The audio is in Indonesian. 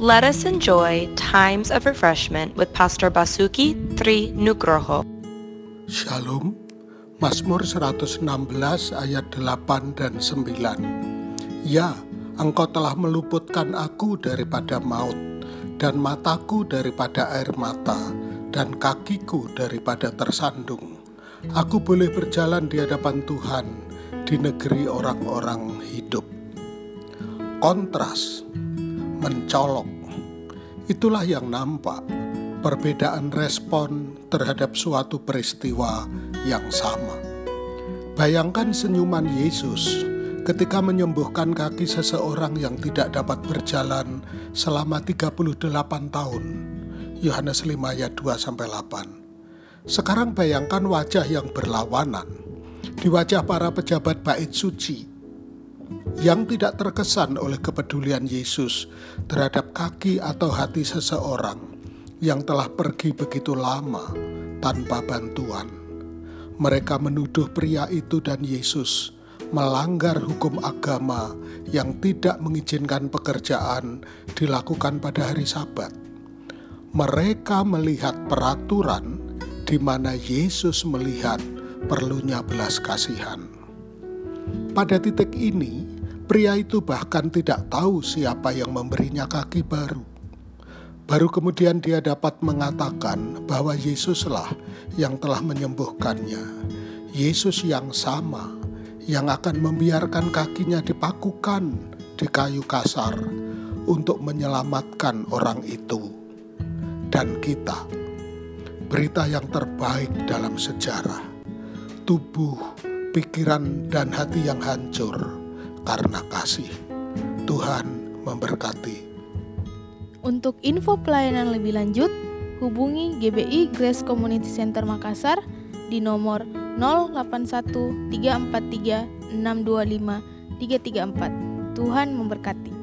Let us enjoy times of refreshment with Pastor Basuki Tri Nugroho. Shalom, Mazmur 116 ayat 8 dan 9. Ya, engkau telah meluputkan aku daripada maut, dan mataku daripada air mata, dan kakiku daripada tersandung. Aku boleh berjalan di hadapan Tuhan di negeri orang-orang hidup. Kontras mencolok. Itulah yang nampak perbedaan respon terhadap suatu peristiwa yang sama. Bayangkan senyuman Yesus ketika menyembuhkan kaki seseorang yang tidak dapat berjalan selama 38 tahun. Yohanes 5 ayat 2 sampai 8. Sekarang bayangkan wajah yang berlawanan di wajah para pejabat bait suci yang tidak terkesan oleh kepedulian Yesus terhadap kaki atau hati seseorang yang telah pergi begitu lama tanpa bantuan. Mereka menuduh pria itu dan Yesus melanggar hukum agama yang tidak mengizinkan pekerjaan dilakukan pada hari Sabat. Mereka melihat peraturan di mana Yesus melihat perlunya belas kasihan. Pada titik ini, pria itu bahkan tidak tahu siapa yang memberinya kaki baru. Baru kemudian dia dapat mengatakan bahwa Yesuslah yang telah menyembuhkannya. Yesus yang sama yang akan membiarkan kakinya dipakukan di kayu kasar untuk menyelamatkan orang itu dan kita. Berita yang terbaik dalam sejarah. Tubuh pikiran dan hati yang hancur karena kasih. Tuhan memberkati. Untuk info pelayanan lebih lanjut, hubungi GBI Grace Community Center Makassar di nomor 081 343 625 334. Tuhan memberkati.